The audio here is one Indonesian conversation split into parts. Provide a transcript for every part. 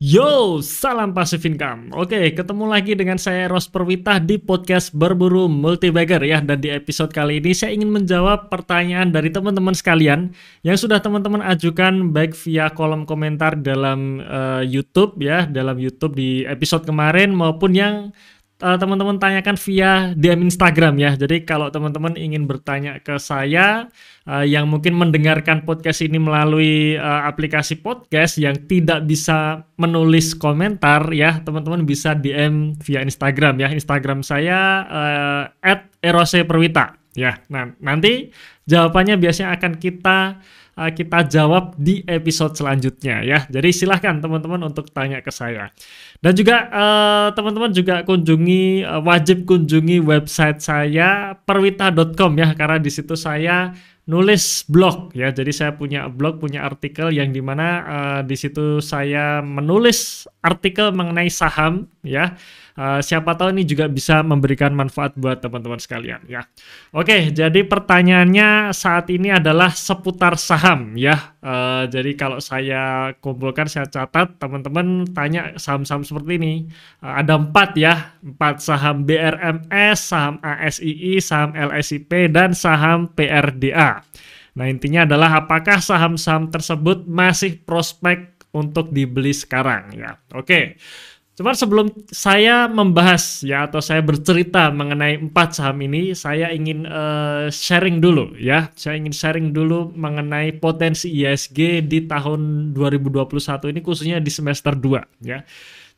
Yo, salam pasif income. Oke, ketemu lagi dengan saya Ros Perwita di podcast Berburu Multibagger ya. Dan di episode kali ini saya ingin menjawab pertanyaan dari teman-teman sekalian yang sudah teman-teman ajukan baik via kolom komentar dalam uh, YouTube ya, dalam YouTube di episode kemarin maupun yang uh, teman-teman tanyakan via DM Instagram ya. Jadi kalau teman-teman ingin bertanya ke saya uh, yang mungkin mendengarkan podcast ini melalui uh, aplikasi podcast yang tidak bisa menulis komentar ya, teman-teman bisa DM via Instagram ya. Instagram saya uh, @eroseperwita ya. Nah, nanti jawabannya biasanya akan kita uh, kita jawab di episode selanjutnya ya. Jadi silahkan teman-teman untuk tanya ke saya. Dan juga uh, teman-teman juga kunjungi uh, wajib kunjungi website saya perwita.com ya karena di situ saya nulis blog ya. Jadi saya punya blog, punya artikel yang di mana uh, di situ saya menulis artikel mengenai saham ya. Uh, siapa tahu ini juga bisa memberikan manfaat buat teman-teman sekalian ya. Oke, jadi pertanyaannya saat ini adalah seputar saham ya. Uh, jadi kalau saya kumpulkan, saya catat, teman-teman tanya saham-saham seperti ini. Uh, ada empat ya, empat saham BRMS, saham ASII, saham LSIP, dan saham PRDA. Nah intinya adalah apakah saham-saham tersebut masih prospek untuk dibeli sekarang ya. Oke. Cuman sebelum saya membahas ya atau saya bercerita mengenai empat saham ini, saya ingin uh, sharing dulu ya. Saya ingin sharing dulu mengenai potensi ISG di tahun 2021 ini khususnya di semester 2 ya.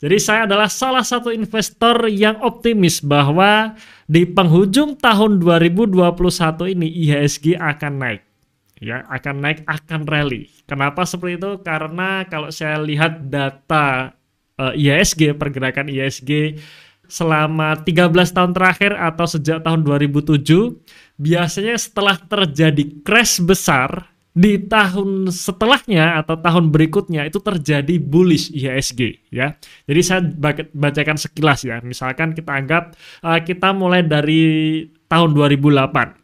Jadi saya adalah salah satu investor yang optimis bahwa di penghujung tahun 2021 ini IHSG akan naik ya akan naik akan rally. Kenapa seperti itu? Karena kalau saya lihat data uh, eh, ISG pergerakan ISG selama 13 tahun terakhir atau sejak tahun 2007 biasanya setelah terjadi crash besar di tahun setelahnya atau tahun berikutnya itu terjadi bullish IHSG ya. Jadi saya bacakan sekilas ya. Misalkan kita anggap uh, kita mulai dari tahun 2008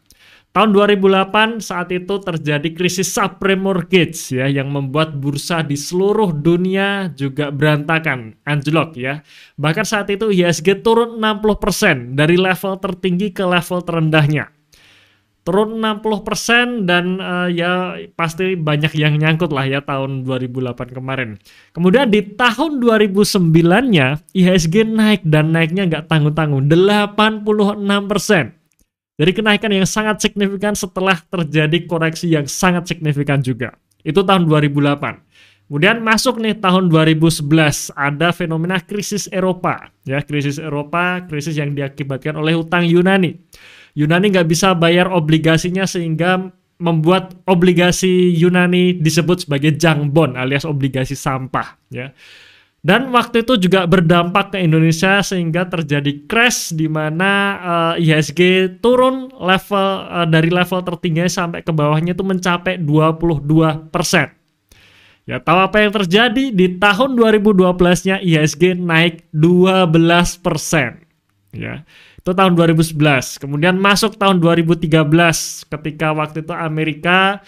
Tahun 2008 saat itu terjadi krisis subprime mortgage ya yang membuat bursa di seluruh dunia juga berantakan, anjlok ya. Bahkan saat itu IHSG turun 60% dari level tertinggi ke level terendahnya. Turun 60% dan uh, ya pasti banyak yang nyangkut lah ya tahun 2008 kemarin. Kemudian di tahun 2009-nya IHSG naik dan naiknya nggak tanggung-tanggung 86%. Jadi kenaikan yang sangat signifikan setelah terjadi koreksi yang sangat signifikan juga. Itu tahun 2008. Kemudian masuk nih tahun 2011 ada fenomena krisis Eropa ya krisis Eropa krisis yang diakibatkan oleh utang Yunani Yunani nggak bisa bayar obligasinya sehingga membuat obligasi Yunani disebut sebagai junk bond alias obligasi sampah ya dan waktu itu juga berdampak ke Indonesia sehingga terjadi crash di mana uh, IHSG turun level uh, dari level tertinggi sampai ke bawahnya itu mencapai 22%. Ya, tahu apa yang terjadi di tahun 2012-nya IHSG naik 12%. Ya. Itu tahun 2011. Kemudian masuk tahun 2013 ketika waktu itu Amerika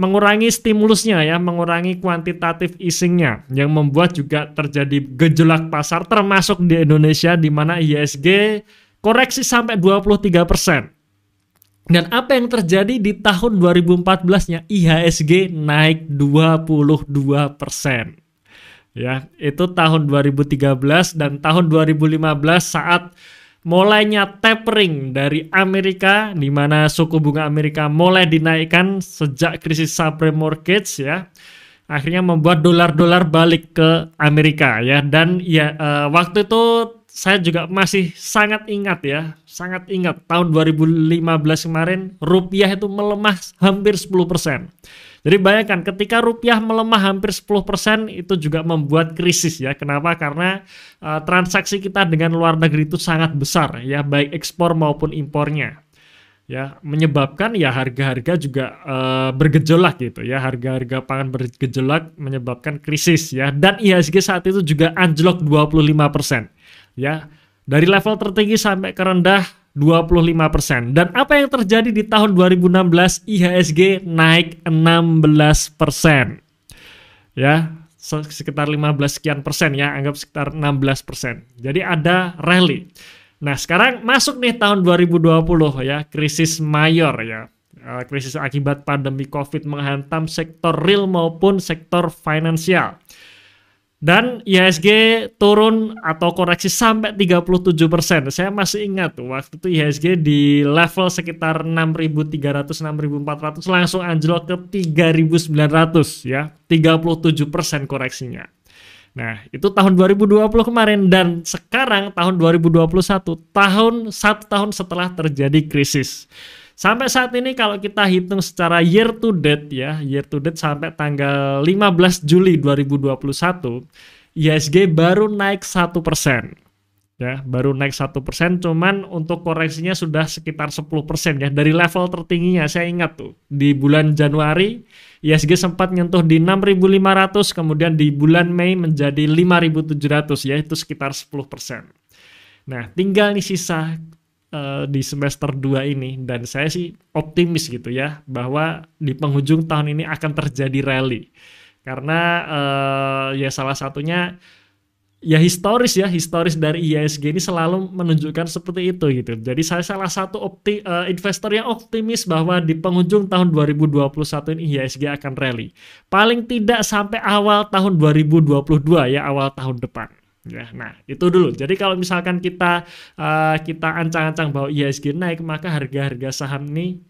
mengurangi stimulusnya ya, mengurangi kuantitatif easingnya yang membuat juga terjadi gejolak pasar termasuk di Indonesia di mana ISG koreksi sampai 23%. Dan apa yang terjadi di tahun 2014-nya IHSG naik 22%. Ya, itu tahun 2013 dan tahun 2015 saat mulainya tapering dari Amerika di mana suku bunga Amerika mulai dinaikkan sejak krisis subprime mortgage ya. Akhirnya membuat dolar-dolar balik ke Amerika ya. Dan ya uh, waktu itu saya juga masih sangat ingat ya. Sangat ingat tahun 2015 kemarin rupiah itu melemah hampir 10% jadi bayangkan ketika rupiah melemah hampir 10% itu juga membuat krisis ya. Kenapa? Karena uh, transaksi kita dengan luar negeri itu sangat besar ya, baik ekspor maupun impornya. Ya, menyebabkan ya harga-harga juga uh, bergejolak gitu ya. Harga-harga pangan bergejolak menyebabkan krisis ya. Dan IHSG saat itu juga anjlok 25%. Ya. Dari level tertinggi sampai ke rendah 25%. Dan apa yang terjadi di tahun 2016 IHSG naik 16%. Ya, sekitar 15 sekian persen ya, anggap sekitar 16 persen. Jadi ada rally. Nah sekarang masuk nih tahun 2020 ya, krisis mayor ya. Eh, krisis akibat pandemi COVID menghantam sektor real maupun sektor finansial. Dan IHSG turun atau koreksi sampai 37%. Saya masih ingat waktu itu IHSG di level sekitar 6.300 6.400 langsung anjlok ke 3.900 ya. 37% koreksinya. Nah, itu tahun 2020 kemarin dan sekarang tahun 2021, tahun satu tahun setelah terjadi krisis. Sampai saat ini kalau kita hitung secara year to date ya, year to date sampai tanggal 15 Juli 2021, ISG baru naik satu persen. Ya, baru naik satu persen, cuman untuk koreksinya sudah sekitar 10 persen ya. Dari level tertingginya, saya ingat tuh, di bulan Januari, ISG sempat nyentuh di 6.500, kemudian di bulan Mei menjadi 5.700, ya itu sekitar 10 persen. Nah, tinggal nih sisa uh, di semester 2 ini. Dan saya sih optimis gitu ya bahwa di penghujung tahun ini akan terjadi rally. Karena uh, ya salah satunya ya historis ya historis dari IISG ini selalu menunjukkan seperti itu gitu. Jadi saya salah satu opti, uh, investor yang optimis bahwa di penghujung tahun 2021 ini IISG akan rally. Paling tidak sampai awal tahun 2022 ya awal tahun depan Ya, nah itu dulu. Jadi kalau misalkan kita uh, kita ancang-ancang bahwa IHSG naik, maka harga-harga saham ini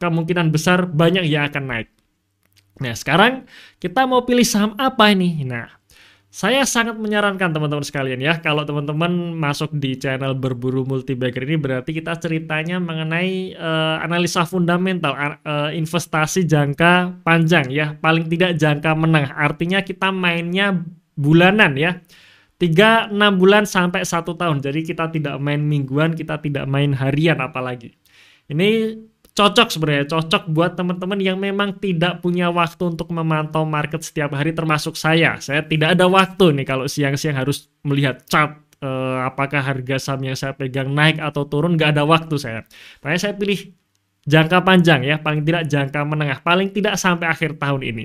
kemungkinan besar banyak yang akan naik. Nah sekarang kita mau pilih saham apa ini? Nah saya sangat menyarankan teman-teman sekalian ya, kalau teman-teman masuk di channel berburu multibagger ini berarti kita ceritanya mengenai uh, analisa fundamental uh, investasi jangka panjang ya, paling tidak jangka menengah. Artinya kita mainnya bulanan ya tiga enam bulan sampai satu tahun. Jadi kita tidak main mingguan, kita tidak main harian apalagi. Ini cocok sebenarnya, cocok buat teman-teman yang memang tidak punya waktu untuk memantau market setiap hari termasuk saya. Saya tidak ada waktu nih kalau siang-siang harus melihat chart eh, apakah harga saham yang saya pegang naik atau turun, nggak ada waktu saya. Makanya saya pilih jangka panjang ya, paling tidak jangka menengah, paling tidak sampai akhir tahun ini.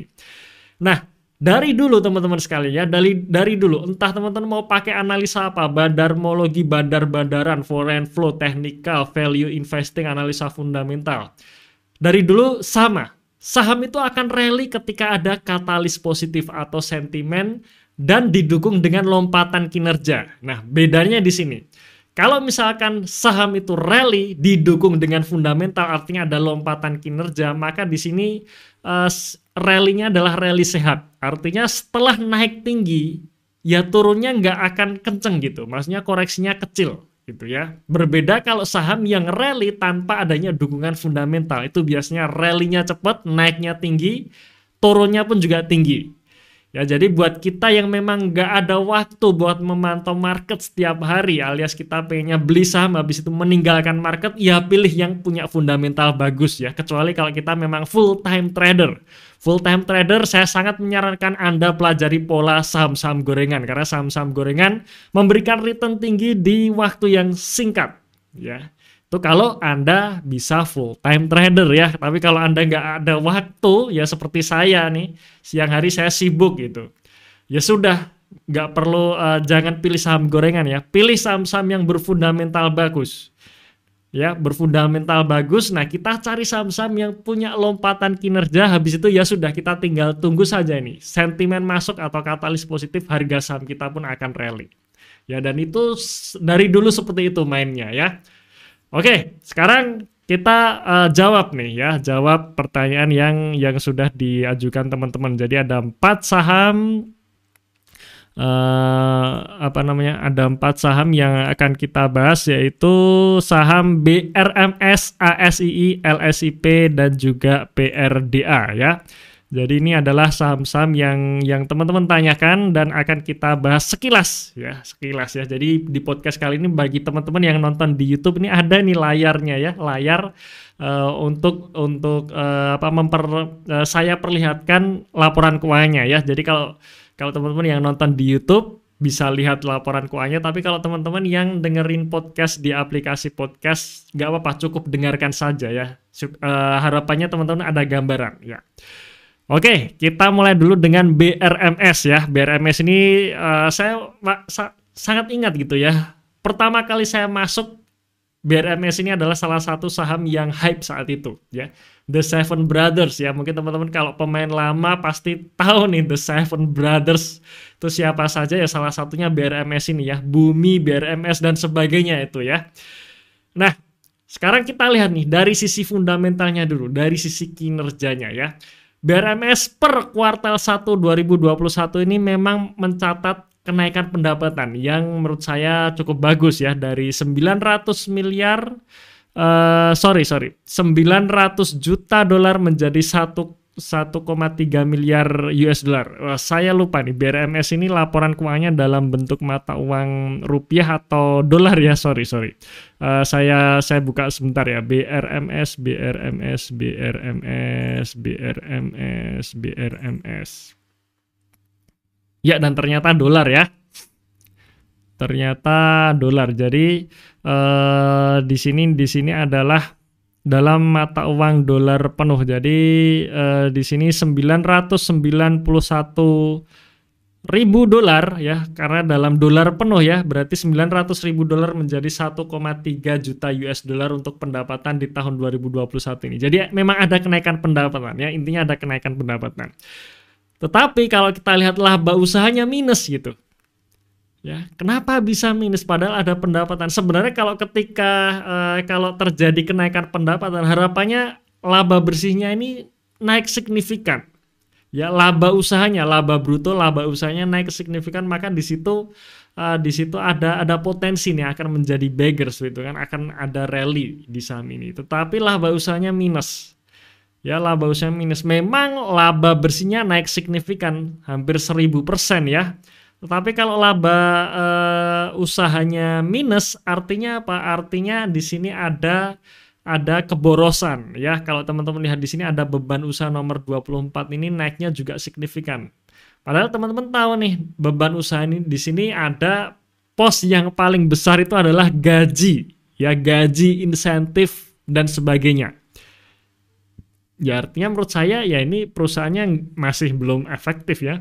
Nah, dari dulu teman-teman sekalian ya, dari dari dulu entah teman-teman mau pakai analisa apa, badarmologi, bandar-bandaran, foreign flow, technical, value investing, analisa fundamental. Dari dulu sama. Saham itu akan rally ketika ada katalis positif atau sentimen dan didukung dengan lompatan kinerja. Nah, bedanya di sini. Kalau misalkan saham itu rally didukung dengan fundamental artinya ada lompatan kinerja, maka di sini uh, rally-nya adalah rally sehat. Artinya setelah naik tinggi ya turunnya nggak akan kenceng gitu. Maksudnya koreksinya kecil gitu ya. Berbeda kalau saham yang rally tanpa adanya dukungan fundamental itu biasanya rally-nya cepat, naiknya tinggi, turunnya pun juga tinggi. Ya, jadi buat kita yang memang nggak ada waktu buat memantau market setiap hari, alias kita pengennya beli saham habis itu meninggalkan market, ya pilih yang punya fundamental bagus ya. Kecuali kalau kita memang full time trader. Full time trader, saya sangat menyarankan Anda pelajari pola saham-saham gorengan karena saham-saham gorengan memberikan return tinggi di waktu yang singkat. Ya, itu kalau Anda bisa full time trader ya. Tapi kalau Anda nggak ada waktu, ya seperti saya nih, siang hari saya sibuk gitu. Ya sudah, nggak perlu, uh, jangan pilih saham gorengan ya. Pilih saham-saham yang berfundamental bagus. Ya, berfundamental bagus. Nah, kita cari saham-saham yang punya lompatan kinerja. Habis itu ya sudah, kita tinggal tunggu saja ini. Sentimen masuk atau katalis positif, harga saham kita pun akan rally. Ya, dan itu dari dulu seperti itu mainnya ya. Oke, sekarang kita uh, jawab nih ya, jawab pertanyaan yang yang sudah diajukan teman-teman. Jadi ada empat saham uh, apa namanya? Ada empat saham yang akan kita bahas yaitu saham BRMS, ASII, LSIP dan juga PRDA ya. Jadi ini adalah saham-saham yang yang teman-teman tanyakan dan akan kita bahas sekilas ya, sekilas ya. Jadi di podcast kali ini bagi teman-teman yang nonton di YouTube ini ada nih layarnya ya, layar uh, untuk untuk uh, apa memper uh, saya perlihatkan laporan keuangannya ya. Jadi kalau kalau teman-teman yang nonton di YouTube bisa lihat laporan keuangannya, tapi kalau teman-teman yang dengerin podcast di aplikasi podcast nggak apa-apa, cukup dengarkan saja ya. Uh, harapannya teman-teman ada gambaran ya. Oke, kita mulai dulu dengan BRMS ya. BRMS ini uh, saya sa sangat ingat gitu ya. Pertama kali saya masuk BRMS ini adalah salah satu saham yang hype saat itu ya. The Seven Brothers ya. Mungkin teman-teman kalau pemain lama pasti tahu nih The Seven Brothers. Itu siapa saja ya salah satunya BRMS ini ya. Bumi, BRMS dan sebagainya itu ya. Nah, sekarang kita lihat nih dari sisi fundamentalnya dulu, dari sisi kinerjanya ya. BRMS per kuartal 1 2021 ini memang mencatat kenaikan pendapatan yang menurut saya cukup bagus ya dari 900 miliar uh, sorry sorry 900 juta dolar menjadi 1 1,3 miliar US dollar. Saya lupa nih, BRMS ini laporan keuangannya dalam bentuk mata uang rupiah atau dolar ya, sorry sorry. Uh, saya saya buka sebentar ya, BRMS, BRMS, BRMS, BRMS, BRMS. Ya dan ternyata dolar ya. Ternyata dolar. Jadi uh, di sini di sini adalah dalam mata uang dolar penuh. Jadi eh, di sini 991 ribu dolar ya karena dalam dolar penuh ya berarti 900 ribu dolar menjadi 1,3 juta US dollar untuk pendapatan di tahun 2021 ini. Jadi memang ada kenaikan pendapatan ya intinya ada kenaikan pendapatan. Tetapi kalau kita lihat laba usahanya minus gitu. Ya, kenapa bisa minus padahal ada pendapatan? Sebenarnya kalau ketika uh, kalau terjadi kenaikan pendapatan, harapannya laba bersihnya ini naik signifikan. Ya, laba usahanya, laba bruto, laba usahanya naik signifikan, maka di situ uh, di situ ada ada potensi nih akan menjadi beggars gitu kan, akan ada rally di saham ini. Tetapi laba usahanya minus. Ya, laba usahanya minus. Memang laba bersihnya naik signifikan, hampir 1000% ya tetapi kalau laba uh, usahanya minus, artinya apa? Artinya di sini ada ada keborosan ya. Kalau teman-teman lihat di sini ada beban usaha nomor 24 ini naiknya juga signifikan. Padahal teman-teman tahu nih, beban usaha ini di sini ada pos yang paling besar itu adalah gaji, ya gaji, insentif dan sebagainya. Ya artinya menurut saya ya ini perusahaannya masih belum efektif ya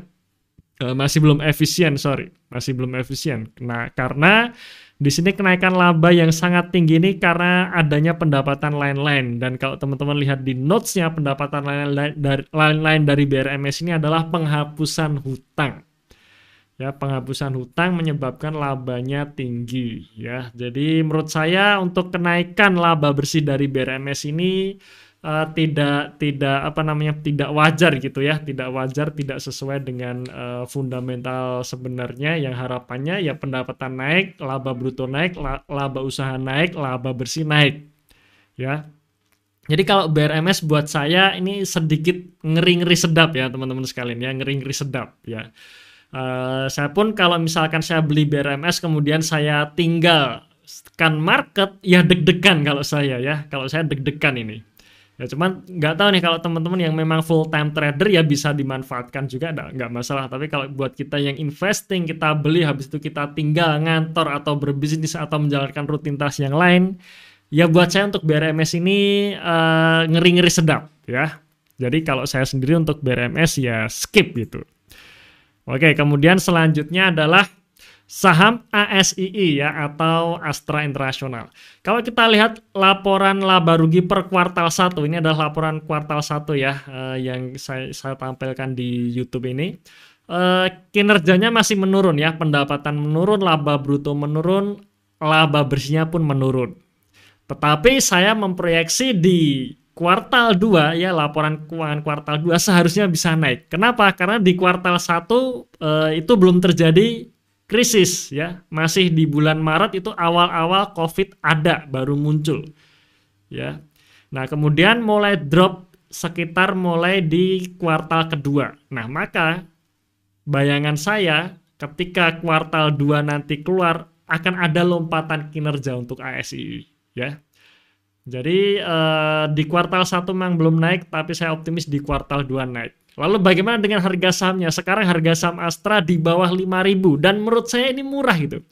uh, masih belum efisien, sorry, masih belum efisien. Nah, karena di sini kenaikan laba yang sangat tinggi ini karena adanya pendapatan lain-lain dan kalau teman-teman lihat di notesnya pendapatan lain-lain dari, lain-lain dari BRMS ini adalah penghapusan hutang. Ya, penghapusan hutang menyebabkan labanya tinggi ya. Jadi menurut saya untuk kenaikan laba bersih dari BRMS ini uh, tidak tidak apa namanya tidak wajar gitu ya tidak wajar tidak sesuai dengan uh, fundamental sebenarnya yang harapannya ya pendapatan naik laba bruto naik laba usaha naik laba bersih naik ya. Jadi kalau BRMS buat saya ini sedikit ngeri-ngeri sedap ya teman-teman sekalian ya ngeri-ngeri sedap ya. Uh, saya pun kalau misalkan saya beli BRMS kemudian saya tinggal kan market ya deg-degan kalau saya ya kalau saya deg-degan ini Ya cuman nggak tahu nih kalau teman-teman yang memang full time trader ya bisa dimanfaatkan juga nggak masalah. Tapi kalau buat kita yang investing kita beli habis itu kita tinggal ngantor atau berbisnis atau menjalankan rutinitas yang lain, ya buat saya untuk BRMS ini uh, ngeri-ngeri sedap ya. Jadi kalau saya sendiri untuk BRMS ya skip gitu. Oke, kemudian selanjutnya adalah saham ASII ya atau Astra Internasional. Kalau kita lihat laporan laba rugi per kuartal 1 ini adalah laporan kuartal 1 ya uh, yang saya, saya tampilkan di YouTube ini. Uh, kinerjanya masih menurun ya, pendapatan menurun, laba bruto menurun, laba bersihnya pun menurun. Tetapi saya memproyeksi di kuartal 2 ya laporan keuangan kuartal 2 seharusnya bisa naik. Kenapa? Karena di kuartal 1 uh, itu belum terjadi krisis ya. Masih di bulan Maret itu awal-awal COVID ada baru muncul ya. Nah kemudian mulai drop sekitar mulai di kuartal kedua. Nah maka bayangan saya ketika kuartal 2 nanti keluar akan ada lompatan kinerja untuk ASI ya. Jadi eh, di kuartal 1 memang belum naik tapi saya optimis di kuartal 2 naik Lalu bagaimana dengan harga sahamnya? Sekarang harga saham Astra di bawah 5000 dan menurut saya ini murah gitu.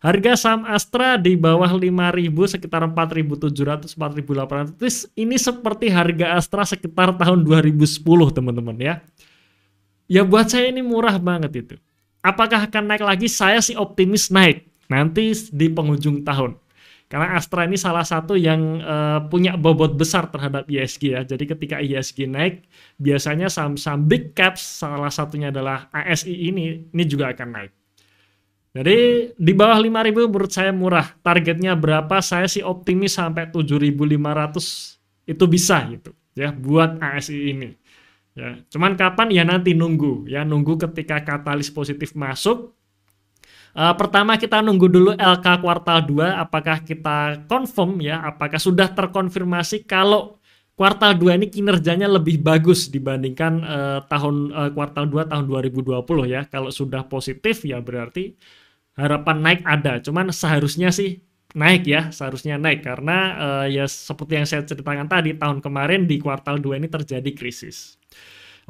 Harga saham Astra di bawah 5.000 sekitar 4.700 4.800 ini seperti harga Astra sekitar tahun 2010 teman-teman ya. Ya buat saya ini murah banget itu. Apakah akan naik lagi? Saya sih optimis naik nanti di penghujung tahun. Karena Astra ini salah satu yang uh, punya bobot besar terhadap ISG ya. Jadi ketika ISG naik, biasanya saham-saham big caps salah satunya adalah ASI ini ini juga akan naik. Jadi di bawah 5000 menurut saya murah. Targetnya berapa? Saya sih optimis sampai 7500 itu bisa gitu ya buat ASI ini. Ya, cuman kapan ya nanti nunggu ya nunggu ketika katalis positif masuk Uh, pertama kita nunggu dulu LK kuartal 2 apakah kita confirm ya apakah sudah terkonfirmasi kalau kuartal 2 ini kinerjanya lebih bagus dibandingkan uh, tahun uh, kuartal 2 tahun 2020 ya. Kalau sudah positif ya berarti harapan naik ada. Cuman seharusnya sih naik ya, seharusnya naik karena uh, ya seperti yang saya ceritakan tadi tahun kemarin di kuartal 2 ini terjadi krisis.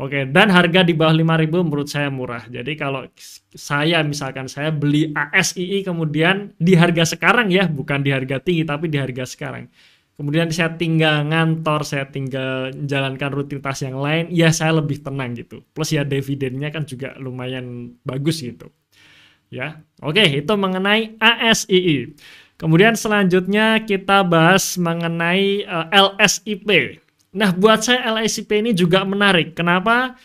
Oke, dan harga di bawah 5000 menurut saya murah. Jadi kalau saya misalkan saya beli ASII kemudian di harga sekarang ya, bukan di harga tinggi tapi di harga sekarang. Kemudian saya tinggal ngantor, saya tinggal menjalankan rutinitas yang lain, ya saya lebih tenang gitu. Plus ya dividennya kan juga lumayan bagus gitu. Ya. Oke, itu mengenai ASII. Kemudian selanjutnya kita bahas mengenai uh, eh, LSIP. Nah, buat saya LICP ini juga menarik. Kenapa?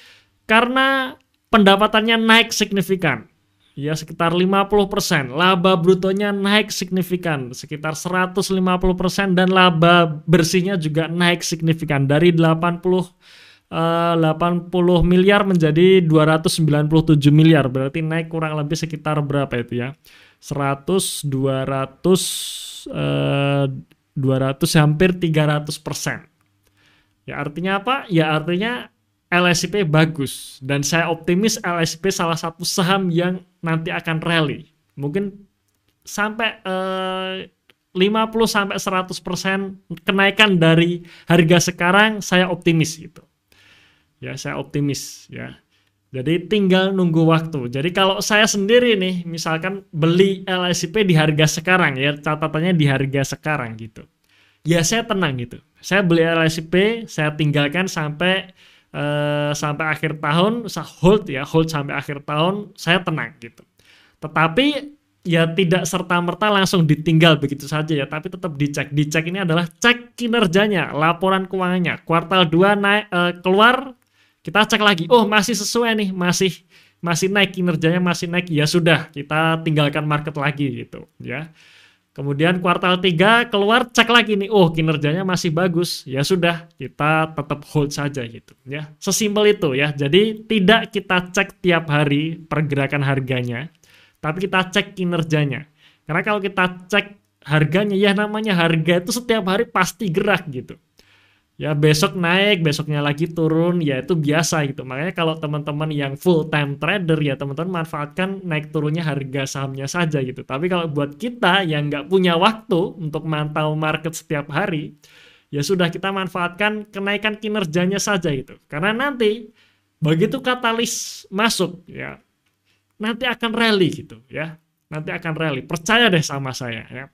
Karena pendapatannya naik signifikan. Ya, sekitar 50%. Laba brutonya naik signifikan, sekitar 150% dan laba bersihnya juga naik signifikan dari 80 uh, 80 miliar menjadi 297 miliar. Berarti naik kurang lebih sekitar berapa itu ya? 100 200 uh, 200 hampir 300 persen Ya artinya apa? Ya artinya LSIP bagus dan saya optimis LSIP salah satu saham yang nanti akan rally. Mungkin sampai eh, 50 sampai 100% kenaikan dari harga sekarang saya optimis gitu. Ya, saya optimis ya. Jadi tinggal nunggu waktu. Jadi kalau saya sendiri nih misalkan beli LSIP di harga sekarang ya, catatannya di harga sekarang gitu. Ya saya tenang gitu. Saya beli LSP saya tinggalkan sampai uh, sampai akhir tahun saya hold ya hold sampai akhir tahun saya tenang gitu. Tetapi ya tidak serta merta langsung ditinggal begitu saja ya tapi tetap dicek. Dicek ini adalah cek kinerjanya laporan keuangannya. Kuartal 2 naik uh, keluar kita cek lagi. Oh masih sesuai nih masih masih naik kinerjanya masih naik. Ya sudah kita tinggalkan market lagi gitu ya Kemudian kuartal 3 keluar cek lagi nih, oh kinerjanya masih bagus. Ya sudah, kita tetap hold saja gitu ya. Sesimpel itu ya. Jadi tidak kita cek tiap hari pergerakan harganya, tapi kita cek kinerjanya. Karena kalau kita cek harganya ya namanya harga itu setiap hari pasti gerak gitu ya besok naik, besoknya lagi turun, ya itu biasa gitu. Makanya kalau teman-teman yang full time trader ya teman-teman manfaatkan naik turunnya harga sahamnya saja gitu. Tapi kalau buat kita yang nggak punya waktu untuk mantau market setiap hari, ya sudah kita manfaatkan kenaikan kinerjanya saja gitu. Karena nanti begitu katalis masuk ya nanti akan rally gitu ya. Nanti akan rally. Percaya deh sama saya ya.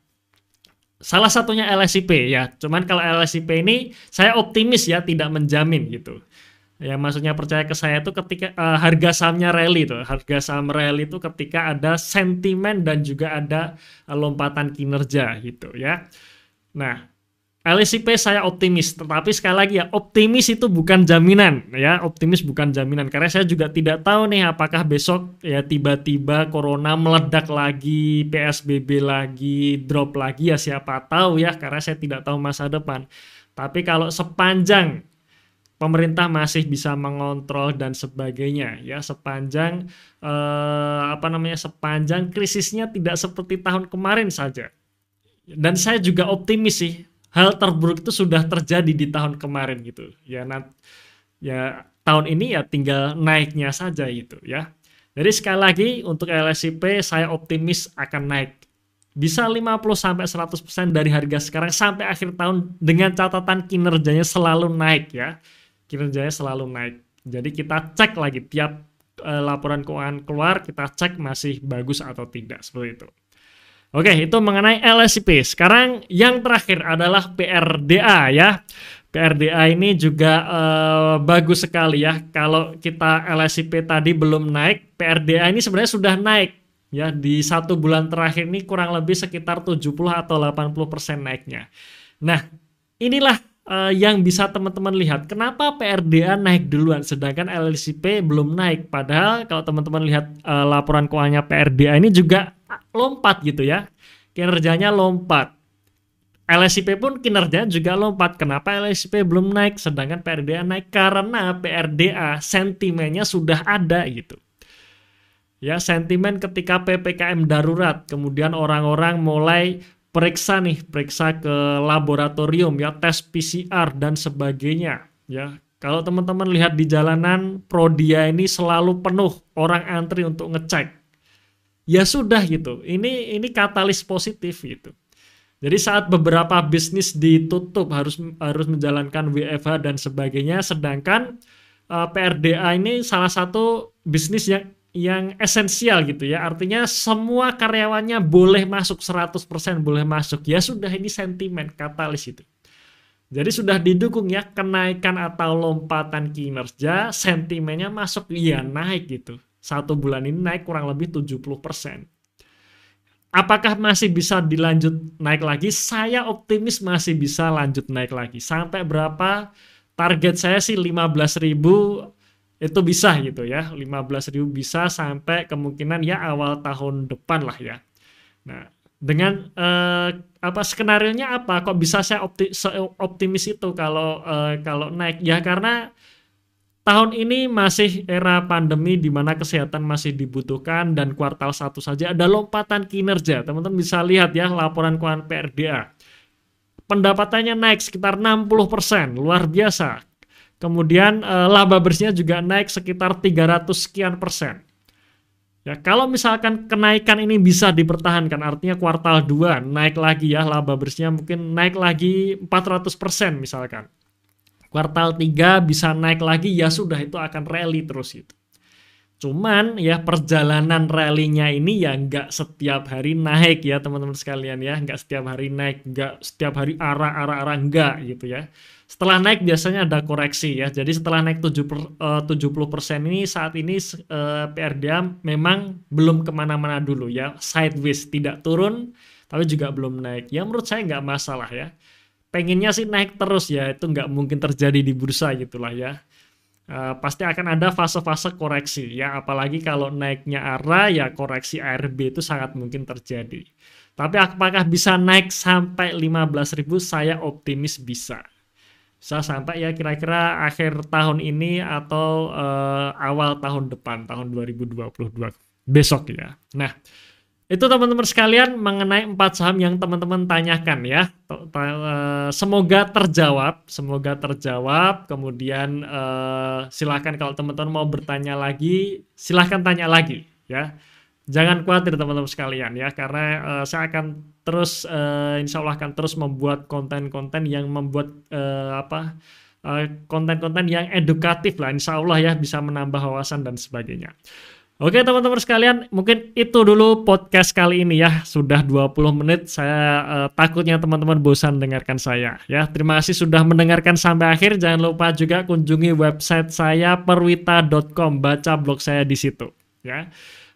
Salah satunya LSIP ya. Cuman kalau LSIP ini saya optimis ya tidak menjamin gitu. Ya maksudnya percaya ke saya itu ketika uh, harga sahamnya rally itu, harga saham rally itu ketika ada sentimen dan juga ada uh, lompatan kinerja gitu ya. Nah, LSIP saya optimis, tetapi sekali lagi ya optimis itu bukan jaminan ya, optimis bukan jaminan karena saya juga tidak tahu nih apakah besok ya tiba-tiba corona meledak lagi, PSBB lagi, drop lagi ya siapa tahu ya karena saya tidak tahu masa depan. Tapi kalau sepanjang pemerintah masih bisa mengontrol dan sebagainya ya sepanjang eh, apa namanya sepanjang krisisnya tidak seperti tahun kemarin saja. Dan saya juga optimis sih hal terburuk itu sudah terjadi di tahun kemarin gitu ya nah, ya tahun ini ya tinggal naiknya saja gitu ya jadi sekali lagi untuk LSIP saya optimis akan naik bisa 50 sampai 100% dari harga sekarang sampai akhir tahun dengan catatan kinerjanya selalu naik ya. Kinerjanya selalu naik. Jadi kita cek lagi tiap uh, laporan keuangan keluar kita cek masih bagus atau tidak seperti itu. Oke, itu mengenai LSIP. Sekarang yang terakhir adalah PRDA ya. PRDA ini juga uh, bagus sekali ya. Kalau kita LSIP tadi belum naik, PRDA ini sebenarnya sudah naik ya di satu bulan terakhir ini kurang lebih sekitar 70 atau 80 persen naiknya. Nah, inilah uh, yang bisa teman-teman lihat. Kenapa PRDA naik duluan sedangkan LSIP belum naik? Padahal kalau teman-teman lihat uh, laporan keuangannya PRDA ini juga lompat gitu ya. Kinerjanya lompat. LSIP pun kinerjanya juga lompat. Kenapa LSIP belum naik sedangkan PRDA naik? Karena PRDA sentimennya sudah ada gitu. Ya, sentimen ketika PPKM darurat, kemudian orang-orang mulai periksa nih, periksa ke laboratorium ya, tes PCR dan sebagainya ya. Kalau teman-teman lihat di jalanan Prodia ini selalu penuh orang antri untuk ngecek ya sudah gitu. Ini ini katalis positif gitu. Jadi saat beberapa bisnis ditutup harus harus menjalankan WFH dan sebagainya, sedangkan uh, eh, PRDA ini salah satu bisnis yang yang esensial gitu ya. Artinya semua karyawannya boleh masuk 100% boleh masuk. Ya sudah ini sentimen katalis itu. Jadi sudah didukung ya kenaikan atau lompatan kinerja, sentimennya masuk iya naik gitu satu bulan ini naik kurang lebih 70%. Apakah masih bisa dilanjut naik lagi? Saya optimis masih bisa lanjut naik lagi. Sampai berapa? Target saya sih 15.000 itu bisa gitu ya. 15.000 bisa sampai kemungkinan ya awal tahun depan lah ya. Nah, dengan eh, apa skenario nya apa? Kok bisa saya opti, optimis itu kalau eh, kalau naik? Ya karena Tahun ini masih era pandemi di mana kesehatan masih dibutuhkan dan kuartal satu saja ada lompatan kinerja. Teman-teman bisa lihat ya laporan keuangan PRDA. Pendapatannya naik sekitar 60%, luar biasa. Kemudian eh, laba bersihnya juga naik sekitar 300 sekian persen. Ya, kalau misalkan kenaikan ini bisa dipertahankan, artinya kuartal 2 naik lagi ya laba bersihnya mungkin naik lagi 400% misalkan kuartal 3 bisa naik lagi ya sudah itu akan rally terus itu. Cuman ya perjalanan rally-nya ini ya nggak setiap hari naik ya teman-teman sekalian ya, nggak setiap hari naik, nggak setiap hari arah-arah-arah nggak gitu ya. Setelah naik biasanya ada koreksi ya. Jadi setelah naik 70 uh, persen ini saat ini uh, eh, PRDA memang belum ke mana-mana dulu ya, sideways tidak turun tapi juga belum naik. Ya menurut saya nggak masalah ya pengennya sih naik terus ya itu nggak mungkin terjadi di bursa gitulah ya. Uh, pasti akan ada fase-fase koreksi ya apalagi kalau naiknya ARA ya koreksi ARB itu sangat mungkin terjadi. Tapi apakah bisa naik sampai 15.000 saya optimis bisa. Bisa sampai ya kira-kira akhir tahun ini atau uh, awal tahun depan tahun 2022 besok ya. Nah itu teman-teman sekalian mengenai empat saham yang teman-teman tanyakan ya. Eh, semoga terjawab, semoga terjawab. Kemudian uh, silahkan kalau teman-teman mau bertanya lagi, silahkan tanya lagi ya. Jangan khawatir teman-teman sekalian ya, karena uh, saya akan terus, insya Allah akan terus membuat konten-konten yang membuat apa konten-konten yang edukatif lah, insya Allah ya bisa menambah wawasan dan sebagainya. Oke teman-teman sekalian, mungkin itu dulu podcast kali ini ya. Sudah 20 menit, saya uh, takutnya teman-teman bosan dengarkan saya. Ya, terima kasih sudah mendengarkan sampai akhir. Jangan lupa juga kunjungi website saya perwita.com, baca blog saya di situ. Ya,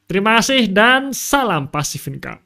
terima kasih dan salam pasif income.